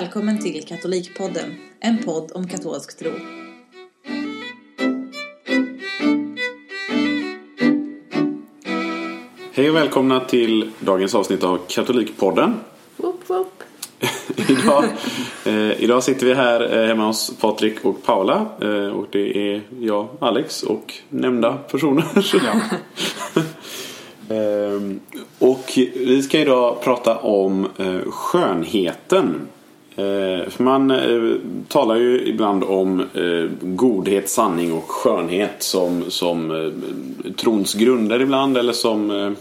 Välkommen till Katolikpodden, en podd om katolsk tro. Hej och välkomna till dagens avsnitt av Katolikpodden. Woop, woop. idag, eh, idag sitter vi här eh, hemma hos Patrik och Paula. Eh, och det är jag, Alex och nämnda personer. eh, och vi ska idag prata om eh, skönheten. Eh, för man eh, talar ju ibland om eh, godhet, sanning och skönhet som, som trons grunder ibland eller som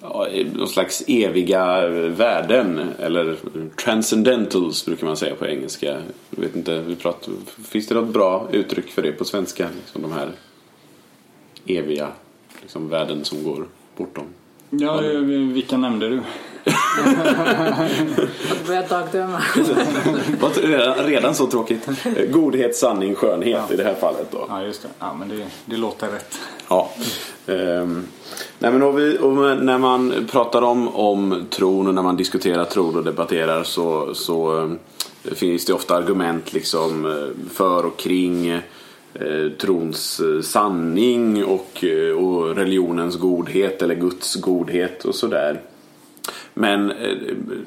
ja, någon slags eviga värden eller transcendentals brukar man säga på engelska. Jag vet inte, vi pratar, finns det något bra uttryck för det på svenska? Liksom de här eviga liksom, värden som går bortom. Ja, vilka nämnde du? Att börja dagdöma. Vad- redan, redan så tråkigt. Godhet, sanning, skönhet Ja. i det här fallet då. Ja, just det. Ja, men det, det låter rätt. Ja. Ehm, nej men och vi, och när man pratar om, om tron och när man diskuterar tron och debatterar så, så eh, finns det ofta argument liksom eh, för och kring eh, trons sanning och, och religionens godhet eller Guds godhet och sådär. Men eh,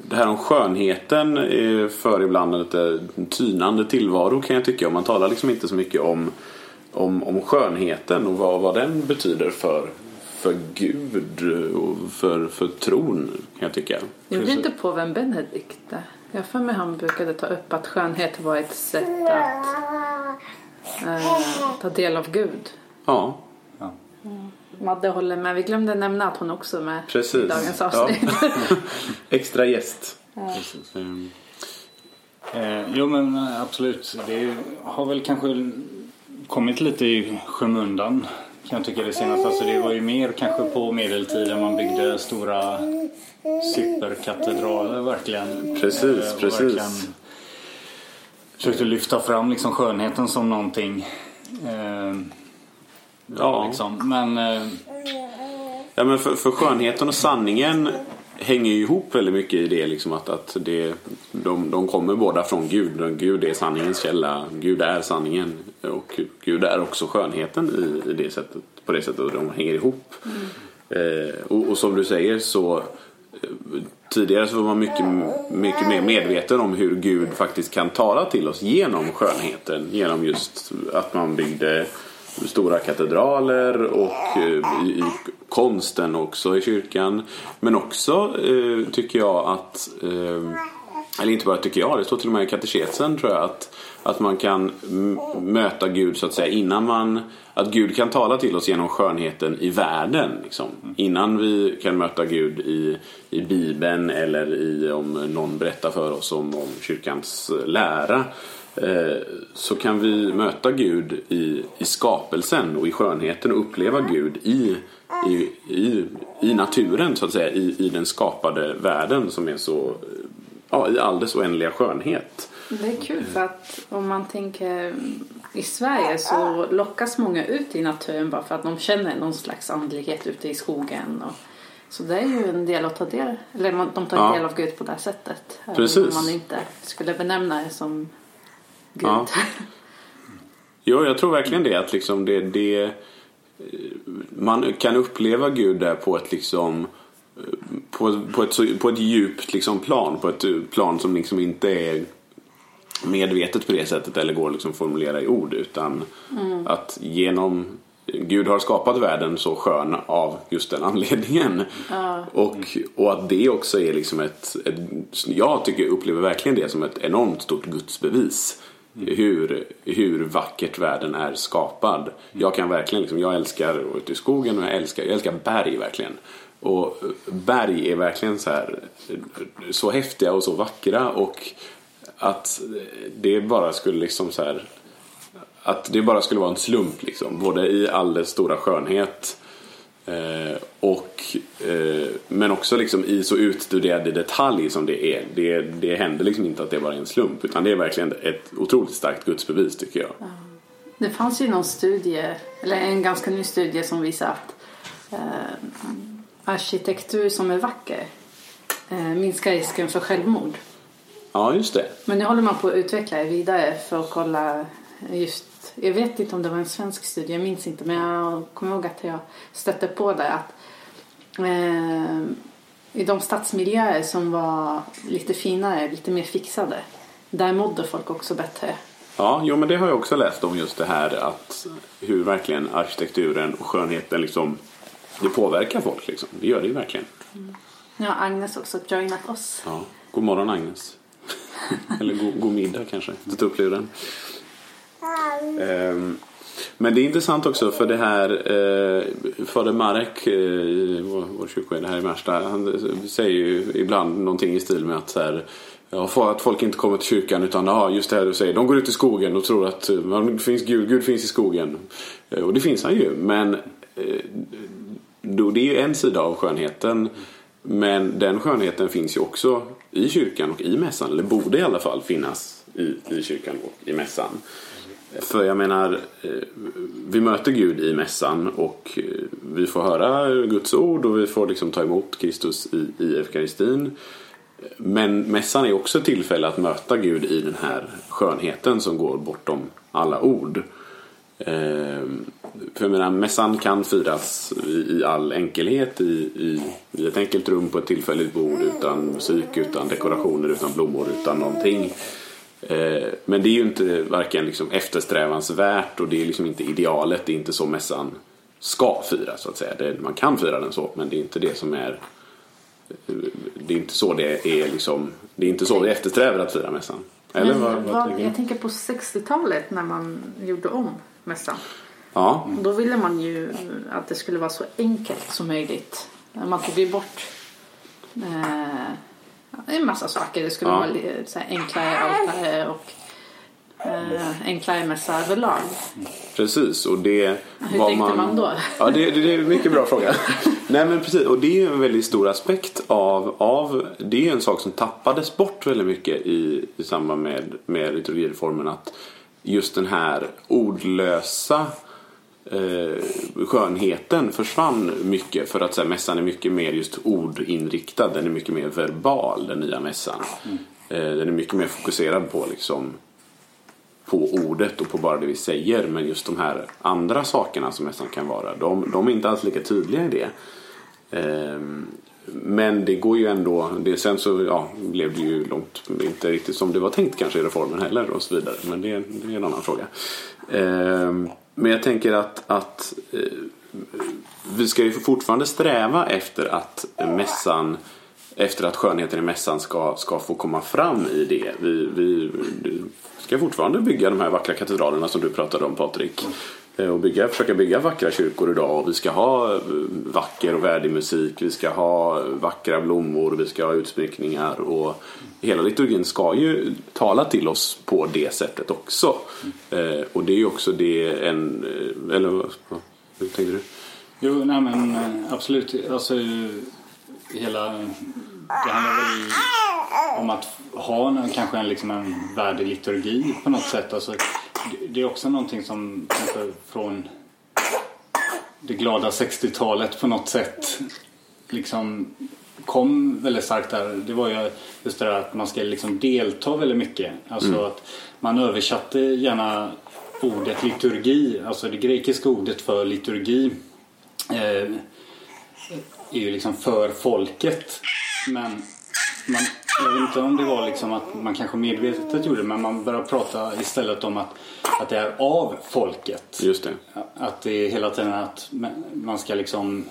det här om skönheten för ibland en lite tynande tillvaro kan jag tycka. Man talar liksom inte så mycket om, om, om skönheten och vad, vad den betyder för, för Gud och för, för tron kan jag tycka. Gjorde inte påven Benedikt det? Jag för mig han brukade ta upp att skönhet var ett sätt att eh, ta del av Gud. Ja, Madde håller med. Vi glömde nämna att hon också är med i precis. dagens Ja. avsnitt. Extra gäst. Precis. Ehm, Eh, jo, men eh, absolut. Det har väl kanske kommit lite i skymundan kan jag tycka det senaste. Alltså, det var ju mer kanske på medeltiden man byggde stora superkatedraler verkligen. Precis, Eh, precis. verkligen Försökte lyfta fram liksom skönheten som någonting. Eh, Ja. liksom. Men eh, Ja men för, för skönheten och sanningen hänger ju ihop väldigt mycket i det liksom att, att det, de, de kommer båda från Gud. Gud är sanningens källa. Gud är sanningen. Och Gud är också skönheten i, i det sättet, på det sättet. De hänger ihop. Eh, och, och som du säger så eh, Tidigare så var man mycket, mycket mer medveten om hur Gud faktiskt kan tala till oss genom skönheten. Genom just att man byggde stora katedraler och eh, i, i konsten också i kyrkan. Men också eh, tycker jag att, eh, eller inte bara tycker jag, det står till och med i katekesen tror jag att, att man kan möta Gud så att säga innan man, att Gud kan tala till oss genom skönheten i världen. Liksom. Innan vi kan möta Gud i, i Bibeln eller i, om någon berättar för oss om, om kyrkans eh, lära eh, så kan vi möta Gud i, i skapelsen och i skönheten och uppleva Gud i, i, i, i naturen så att säga, i, i den skapade världen som är så, eh, ja, i all dess oändliga skönhet. Det är kul för att om man tänker i Sverige så lockas många ut i naturen bara för att de känner någon slags andlighet ute i skogen. Och, så det är ju en del att ta del, eller de tar Ja. del av Gud på det här sättet. Precis. Om man inte skulle benämna det som Gud. Ja. Jo, jag tror verkligen det. Att liksom det, det, eh, man kan uppleva Gud där på ett liksom eh, på, på, ett, på ett djupt liksom plan. På ett plan som liksom inte är medvetet på det sättet eller går att liksom formulera i ord. Utan att genom Gud har skapat världen så skön av just den anledningen. Och, och att det också är liksom ett, ett jag tycker upplever verkligen det som ett enormt stort gudsbevis. Hur, hur vackert världen är skapad. Jag kan verkligen, liksom, jag älskar att ut i skogen och jag älskar, jag älskar berg verkligen. Och berg är verkligen så här så häftiga och så vackra och att det bara skulle liksom så här att det bara skulle vara en slump liksom. Både i all dess stora skönhet eh, och eh, men också liksom i så utstuderad i detalj som det är. Det, det händer liksom inte att det bara är en slump utan det är verkligen ett otroligt starkt gudsbevis tycker jag. Det fanns ju någon studie, eller en ganska ny studie som visar att eh, arkitektur som är vacker eh, minskar risken för självmord. Ja, just det. Men nu håller man på att utveckla det vidare för att kolla just jag vet inte om det var en svensk studie, jag minns inte men jag kommer ihåg att jag stötte på det att eh, i de stadsmiljöer som var lite finare, lite mer fixade där mådde folk också bättre. Ja, jo men det har jag också läst om just det här att hur verkligen arkitekturen och skönheten liksom det påverkar folk liksom. Det gör det ju verkligen. Mm. Nu har Agnes också joinat oss. Ja, god morgon Agnes. Eller god, god middag kanske. Ta upp luren. Mm. men det är intressant också för det här eh, Fader Marek, eh, vår, vår kyrkoherde här i Märsta, han säger ju ibland någonting i stil med att så här, ja, att folk inte kommer till kyrkan utan ja, just det här du säger, de går ut i skogen och tror att ja, det finns Gud, Gud finns i skogen. Eh, och det finns han ju, men eh, då, det är ju en sida av skönheten. Men den skönheten finns ju också i kyrkan och i mässan, eller borde i alla fall finnas i, i kyrkan och i mässan. För jag menar, eh, vi möter Gud i mässan och eh, vi får höra Guds ord och vi får liksom ta emot Kristus i, i eukaristin. Men mässan är också ett tillfälle att möta Gud i den här skönheten som går bortom alla ord. Ehm, för jag menar, mässan kan firas i, all enkelhet i, i, i ett enkelt rum på ett tillfälligt bord utan musik, utan dekorationer, utan blommor, utan någonting. Eh, men det är ju inte varken liksom eftersträvansvärt och det är liksom inte idealet. Det är inte så mässan ska firas så att säga. Det, man kan fira den så men det är inte det som är det är inte så det är liksom Det är inte så vi eftersträvar att fira mässan. Eller vad, vad, vad jag tänker på 60-talet när man gjorde om mässan. Ja. Då ville man ju att det skulle vara så enkelt som möjligt. Man tog ju bort eh, en massa saker. Det skulle ja. vara så här, enklare altare och eh, enklare mässa överlag. Precis och det Hur tänkte man, man då? Ja det, det, det är en mycket bra fråga. Nej men precis och det är en väldigt stor aspekt av, av det är en sak som tappades bort väldigt mycket i, i samband med, med liturgireformen att just den här ordlösa eh, skönheten försvann mycket för att så här, mässan är mycket mer just ordinriktad. Den är mycket mer verbal den nya mässan. Mm. Eh, den är mycket mer fokuserad på liksom på ordet och på bara det vi säger. Men just de här andra sakerna som mässan kan vara, de, de är inte alls lika tydliga i det. Eh, men det går ju ändå, det, sen så ja, blev det ju långt, inte riktigt som det var tänkt kanske i reformen heller och så vidare. Men det, det är en annan fråga. Eh, men jag tänker att, att eh, vi ska ju fortfarande sträva efter att mässan efter att skönheten i mässan ska, ska få komma fram i det. Vi, vi ska fortfarande bygga de här vackra katedralerna som du pratade om Patrik. Eh, och bygga, försöka bygga vackra kyrkor idag. Och vi ska ha eh, vacker och värdig musik. Vi ska ha eh, vackra blommor. Vi ska ha utsmyckningar. Och hela liturgin ska ju tala till oss på det sättet också. Eh, och det är ju också det en... Eller hur tänkte du? Jo, nej men absolut. Alltså hela... Det handlar väl om att ha en, kanske en, liksom en värdig liturgi på något sätt. Alltså, det är också någonting som kanske från det glada 60-talet på något sätt liksom kom väldigt starkt där. Det var ju just det där att man ska liksom delta väldigt mycket. Alltså mm. att man översatte gärna ordet liturgi, alltså det grekiska ordet för liturgi eh, är ju liksom för folket. Men man, jag vet inte om det var liksom att man kanske medvetet gjorde det men man började prata istället om att, att det är av folket. Just det. Att det är hela tiden att man ska liksom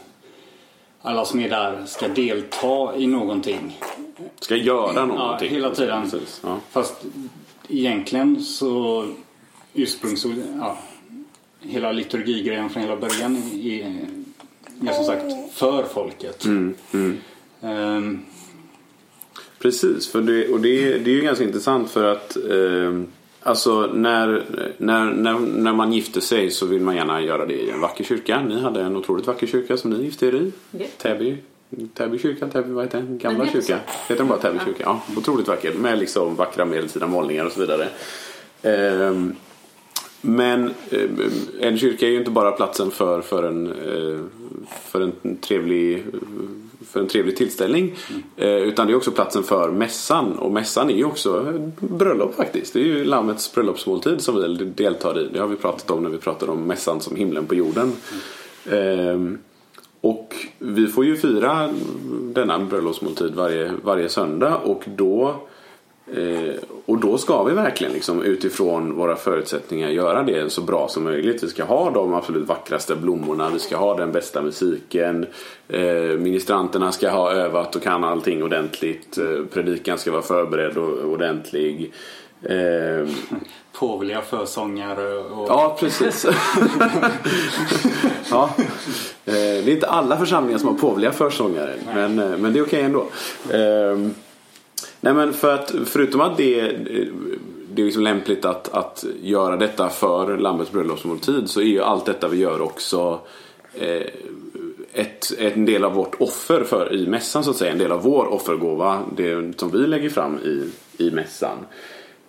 alla som är där ska delta i någonting. Ska göra någonting. Ja, hela tiden. Ja. Fast egentligen så ursprungs... Ja, hela liturgigrejen från hela början är, är som sagt för folket. Mm, mm. Um, Precis, för det, och det, det är ju ganska intressant för att eh, Alltså när, när, när, när man gifter sig så vill man gärna göra det i en vacker kyrka. Ni hade en otroligt vacker kyrka som ni gifte er i. Yeah. Täby. Täby kyrka, Täby, vad heter den? Gamla kyrka. Så. Heter den bara Täby kyrka? Ja, otroligt vacker med liksom vackra medeltida målningar och så vidare. Eh, men eh, en kyrka är ju inte bara platsen för, för, en, eh, för en trevlig för en trevlig tillställning. Mm. utan det är också platsen för mässan. Och mässan är ju också bröllop faktiskt. Det är ju Lammets bröllopsmåltid som vi deltar i. Det har vi pratat om när vi pratade om mässan som himlen på jorden. Mm. och vi får ju fira denna bröllopsmåltid varje, varje söndag och då Eh, och då ska vi verkligen liksom, utifrån våra förutsättningar göra det så bra som möjligt. Vi ska ha de absolut vackraste blommorna, vi ska ha den bästa musiken. Eh, ministranterna ska ha övat och kan allting ordentligt. Eh, predikan ska vara förberedd och ordentlig. Eh, Påvliga försångare och... Ja, precis. ja. Eh, det är inte alla församlingar som har påvliga försångare, men, eh, men det är okej okay ändå. Nej men för att förutom att det, eh, det är liksom lämpligt att, att göra detta för Lammets bröllopsmåltid så är ju allt detta vi gör också eh, ett, en del av vårt offer för, i mässan så att säga. En del av vår offergåva, det som vi lägger fram i, i mässan.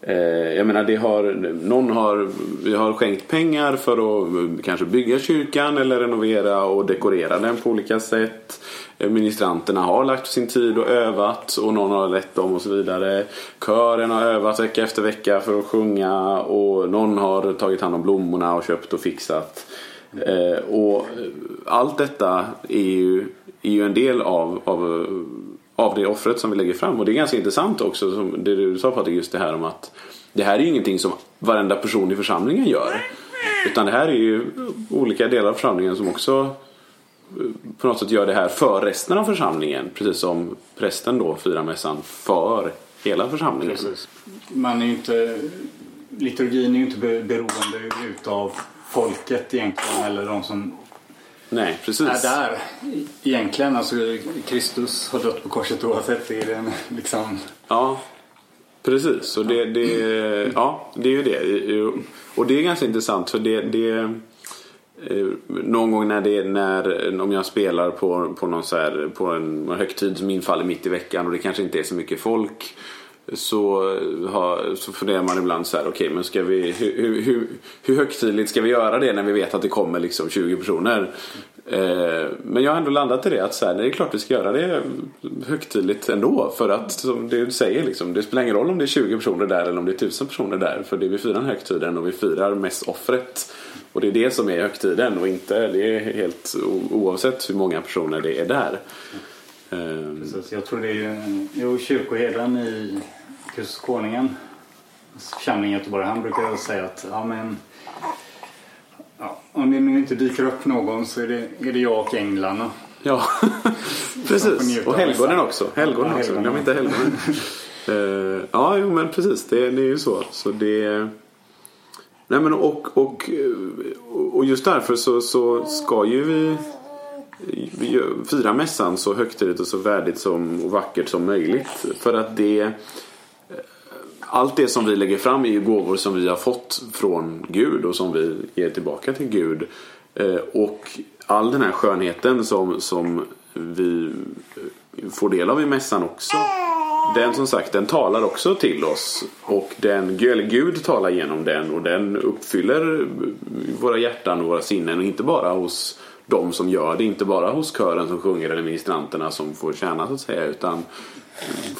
Eh, jag menar, det har, någon har, vi har skänkt pengar för att eh, kanske bygga kyrkan eller renovera och dekorera den på olika sätt. Eh, ministranterna har lagt sin tid och övat och någon har lett dem och så vidare. Kören har övat vecka efter vecka för att sjunga och någon har tagit hand om blommorna och köpt och fixat. Och allt detta är ju, är ju en del av, av, av det offret som vi lägger fram. Och det är ganska intressant också, som det du sa Patrik, just det här om att det här är ju ingenting som varenda person i församlingen gör. Utan det här är ju olika delar av församlingen som också eh, på något sätt gör det här för resten av församlingen. Precis som prästen då firar mässan för hela församlingen. Precis. Man är inte, liturgin är ju inte beroende utav folket egentligen eller de som Nej, precis. är där. Egentligen, alltså Kristus har dött på korset oavsett. Det är den liksom... Ja, precis. Och det, det, ja, det är ju det. Och det är ganska intressant för det, det Eh, någon gång när det när om jag spelar på, på någon så här, på en högtid som infaller mitt i veckan och det kanske inte är så mycket folk så, har, så funderar man ibland så här, okej okay, men ska vi, hur, hur, hur högtidligt ska vi göra det när vi vet att det kommer liksom 20 personer? Eh, men jag har ändå landat i det att så här, det är klart vi ska göra det högtidligt ändå. För att som du säger, liksom, det spelar ingen roll om det är 20 personer där eller om det är 1000 personer där. För det är vi firar högtiden och vi firar mest offret. Och det är det som är högtiden och inte, det är helt oavsett hur många personer det är där. Eh, Precis, jag tror det är ju, jo, kyrkoherden i Kustkonungen församling i Göteborg, han brukar säga att ja, men, ja, om det nu inte dyker upp någon så är det, är det jag och änglarna. Ja, precis. Och helgonen också. Helgonen ja, också. Glöm inte helgonen. uh, ja, jo, men precis. Det, det är ju så. så det, nej, men och, och, och just därför så, så ska ju vi fira mässan så högtidligt och så värdigt som, och vackert som möjligt. För att det eh, allt det som vi lägger fram är ju gåvor som vi har fått från Gud och som vi ger tillbaka till Gud. Eh, och all den här skönheten som, som vi eh, får del av i mässan också. Den som sagt, den talar också till oss. Och den, Gud talar genom den och den uppfyller våra hjärtan och våra sinnen. Och inte bara hos de som gör det. Inte bara hos kören som sjunger eller ministranterna som får tjäna så att säga. Utan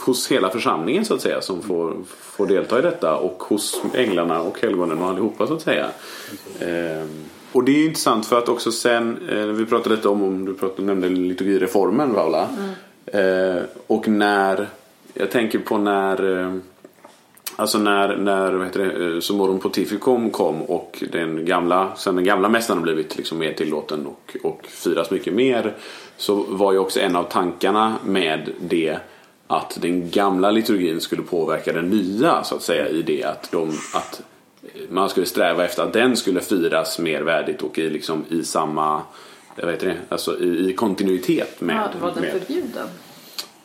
hos hela församlingen så att säga som får, får delta i detta och hos änglarna och helgonen och allihopa så att säga. Eh, och det är intressant för att också sen, eh, vi pratade lite om, om du pratade, nämnde liturgireformen Paula. Mm. Eh, och när, jag tänker på när eh, Alltså när, när vad heter det, eh, Summorum Pontificum kom och den gamla, sen den gamla mässan har blivit liksom mer tillåten och, och firas mycket mer. Så var ju också en av tankarna med det att den gamla liturgin skulle påverka den nya så att säga i det att, de, att man skulle sträva efter att den skulle firas mer värdigt och i, liksom, i samma jag vet inte, alltså i, i kontinuitet med. Ja, var den med. förbjuden?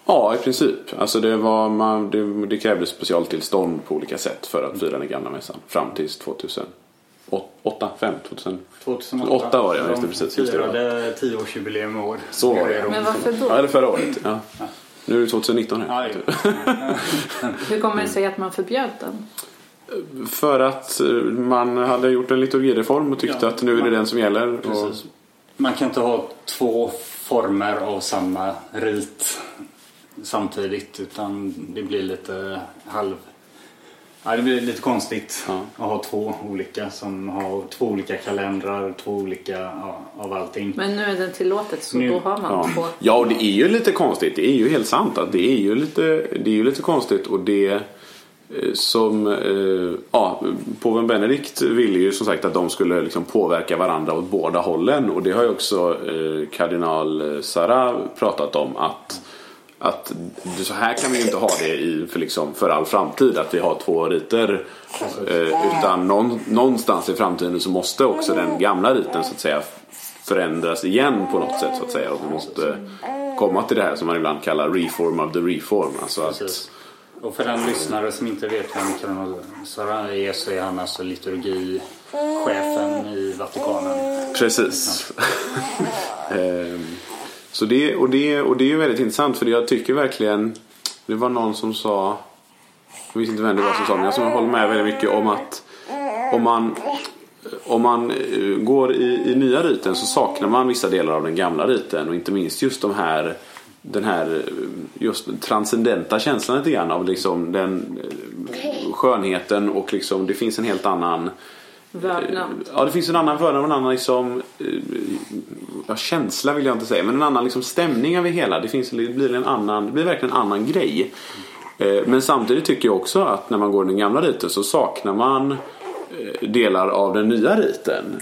Ja, i princip. Alltså det, var, man, det, det krävdes specialtillstånd på olika sätt för att fira den gamla mässan fram till 2008, 5, 2000, 2008 var det, just det, precis. Just det, firade tioårsjubileum i år. Så var det. Men varför då? Ja, det förra året. Ja. Nu är det 2019 här. Hur kommer det sig att man förbjöd den? För att man hade gjort en liturgireform och tyckte ja, att nu är det man, den som gäller. Och... Man kan inte ha två former av samma rit samtidigt utan det blir lite halv... Ja, det blir lite konstigt Ja. att ha två olika som har två olika kalendrar, två olika ja, av allting. Men nu är det tillåtet så Nu- då har man Ja. två. ja, och det är ju lite konstigt. Det är ju helt sant att det är ju lite, det är ju lite konstigt och det eh, som eh, ja, påven Benedikt ville ju som sagt att de skulle liksom påverka varandra åt båda hållen och det har ju också eh, kardinal Sara pratat om att att så här kan vi ju inte ha det i, för, liksom, för all framtid att vi har två riter. Eh, utan någon, någonstans i framtiden så måste också den gamla riten så att säga förändras igen på något sätt så att säga. Och vi måste komma till det här som man ibland kallar reform of the reform. Alltså att. Och för den lyssnare som inte vet vem kardinal Sara är så är han alltså liturgichefen i Vatikanen. Precis. Så det, och, det, och det är ju väldigt intressant för jag tycker verkligen Det var någon som sa Jag vet inte vem det var som sa men jag som håller med väldigt mycket om att Om man om man eh, går i, i nya riten så saknar man vissa delar av den gamla riten och inte minst just de här den här eh, just transcendenta känslan lite grann av liksom den eh, skönheten och liksom det finns en helt annan Vördnad. Ja, det finns en annan vördnad och en annan liksom, ja, känsla vill jag inte säga, men en annan liksom stämning över hela. Det, finns, det, blir en annan, det blir verkligen en annan grej. Eh, men samtidigt tycker jag också att när man går den gamla riten så saknar man eh, delar av den nya riten.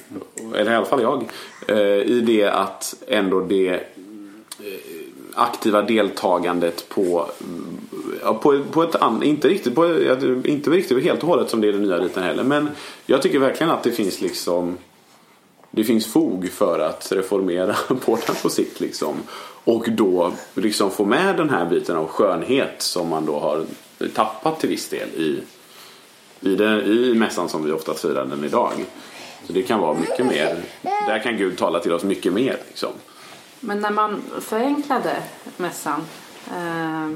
Eller i alla fall jag. Eh, I det att ändå det aktiva deltagandet på, på, på ett annat, inte riktigt på, inte riktigt helt och hållet som det är den nya riten heller men jag tycker verkligen att det finns liksom det finns fog för att reformera porten på sikt liksom och då liksom få med den här biten av skönhet som man då har tappat till viss del i i, det, i mässan som vi ofta firar den idag. Så det kan vara mycket mer, där kan Gud tala till oss mycket mer liksom. Men när man förenklade mässan eh,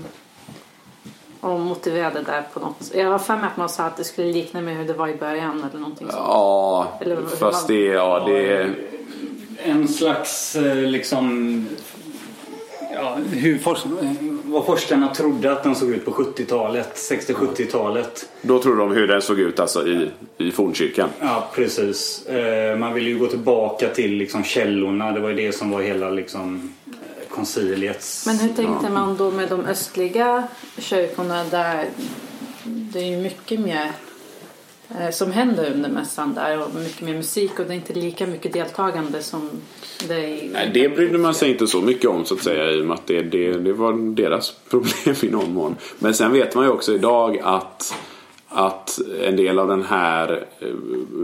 och motiverade där på något Jag har för mig att man sa att det skulle likna med hur det var i början eller någonting sånt. Ja, Eller fast man- det, ja, det En slags eh, liksom ja, hur fors vad forskarna trodde att den såg ut på 70-talet, 60-70-talet. Då tror de hur den såg ut alltså i, i fornkyrkan. Ja, precis. Eh, Man ville ju gå tillbaka till liksom källorna. Det var ju det som var hela liksom konciliets... Men hur tänkte man då med de östliga kyrkorna där det är ju mycket mer eh, som händer under mässan där och mycket mer musik och det är inte lika mycket deltagande som det är i... Nej, det brydde man sig inte så mycket om så att säga i och med att det, det, det var deras problem i någon mån. Men sen vet man ju också idag att att en del av den här, eh,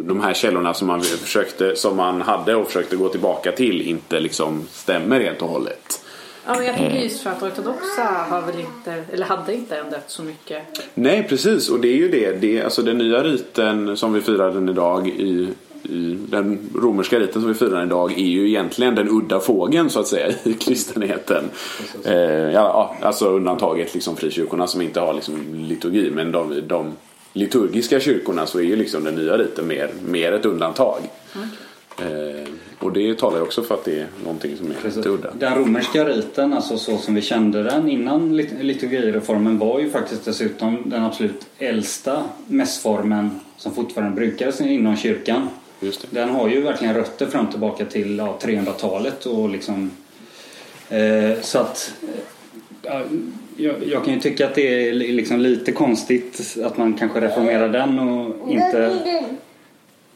de här källorna som man, försökte, som man hade och försökte gå tillbaka till inte liksom stämmer helt och hållet. Ja, men jag tänker just för att ortodoxa har väl inte, eller hade inte ändrat så mycket. Nej precis och det är ju det. det alltså den nya riten som vi firar den idag i, i den romerska riten som vi firar idag är ju egentligen den udda fågeln så att säga i kristenheten. Eh, ja, ja, alltså undantaget liksom frikyrkorna som inte har liksom liturgi men de, de liturgiska kyrkorna så är ju liksom den nya riten mer, mer ett undantag. Eh, och det talar ju också för att det är någonting som är lite udda. Den romerska riten, alltså så som vi kände den innan lit- liturgireformen var ju faktiskt dessutom den absolut äldsta mässformen som fortfarande brukades inom kyrkan. Den har ju verkligen rötter fram tillbaka till ja, 300-talet och liksom eh, så att eh, ja, jag, jag kan ju tycka att det är li- liksom lite konstigt att man kanske reformerar den och inte...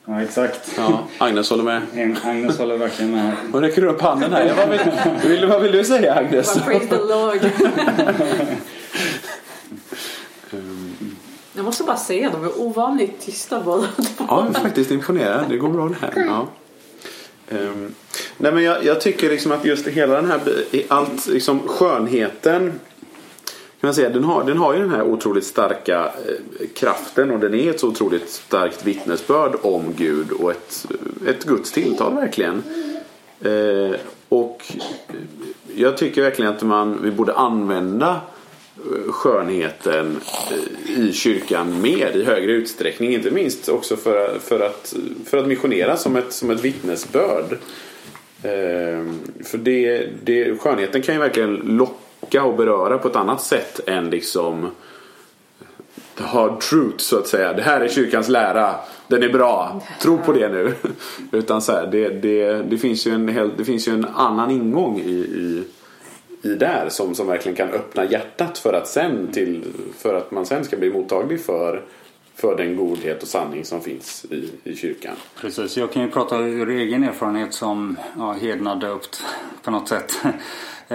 Ja, exakt. Ja, Agnes håller med. Agnes håller verkligen med. Hon räcker upp handen här. Vad vill, vill, vad vill du säga Agnes? Bara, Praise the Lord. Jag måste bara säga, de är ovanligt tysta båda. Ja, jag är faktiskt imponerad. Det går bra det här. Ja. Ehm, nej, men jag, jag tycker liksom att just hela den här allt liksom skönheten kan man säga, den, har, den har ju den här otroligt starka eh, kraften och den är ett så otroligt starkt vittnesbörd om Gud och ett, ett Guds tilltal verkligen. Eh, och jag tycker verkligen att man, vi borde använda eh, skönheten eh, i kyrkan mer i högre utsträckning. Inte minst också för, för, att, för att missionera som ett, som ett vittnesbörd. Eh, för det, det, skönheten kan ju verkligen locka och beröra på ett annat sätt än liksom the hard truth så att säga. Det här är kyrkans lära. Den är bra. Tro på det nu. Utan så här, det, det, det, finns ju en hel, det finns ju en annan ingång i, i, i där som, som verkligen kan öppna hjärtat för att, sen till, för att man sen ska bli mottaglig för för den godhet och sanning som finns i, i kyrkan. Precis, jag kan ju prata ur egen erfarenhet som ja, hednadöpt på något sätt.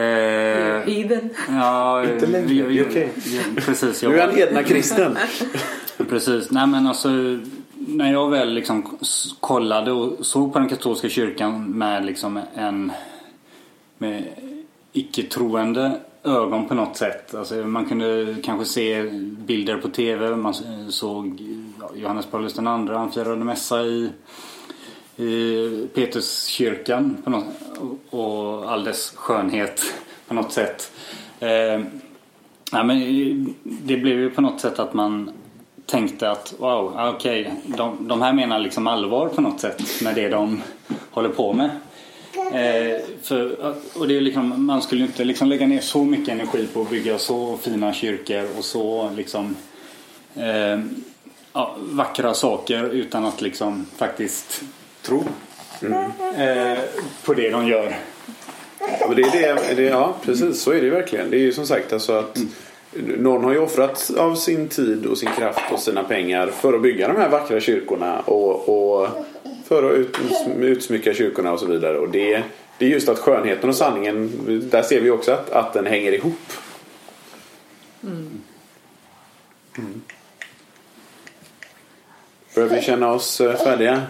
Iden. Ja, Inte längre, jag- jag- okej. jag- Precis. jag Nu är han hedna kristen. Precis. Nej men alltså när jag väl liksom kollade och såg på den katolska kyrkan med liksom en med icke-troende ögon på något sätt. Alltså man kunde kanske se bilder på TV. Man såg Johannes Paulus II, han firade mässa i, i Peterskyrkan på något, och, all dess skönhet på något sätt. Eh, Ja, men det blev ju på något sätt att man tänkte att wow, okej, de, de här menar liksom allvar på något sätt med det de håller på med. Eh, för, och det är liksom, man skulle inte liksom lägga ner så mycket energi på att bygga så fina kyrkor och så liksom eh, ja, vackra saker utan att liksom faktiskt tro eh, på det de gör. Ja, men det är det, det, ja, precis så är det verkligen. Det är ju som sagt alltså att någon har ju offrat av sin tid och sin kraft och sina pengar för att bygga de här vackra kyrkorna och, och för att ut, utsmycka kyrkorna och så vidare. Och det, det är just att skönheten och sanningen, där ser vi också att, att den hänger ihop. Mm. Börjar vi känna oss eh, färdiga?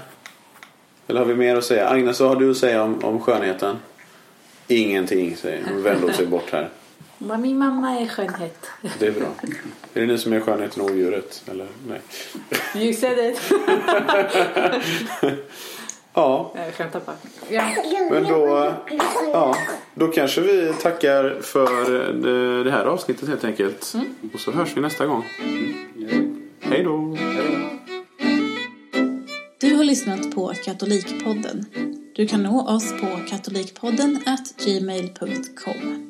Eller har vi mer att säga? Agnes, vad har du att säga om, om skönheten? Ingenting säger hon. Hon vänder sig bort här. Men min mamma är skönhet. Det är bra. Är det ni som är skönheten och odjuret? Eller? Nej. You said it. Ja, Jag skämtar bara. Ja. men då, ja, då kanske vi tackar för det- här avsnittet helt enkelt. Och så hörs vi nästa gång. Hej då! Du har lyssnat på Katolikpodden. Du kan nå oss på katolikpodden at gmail.com.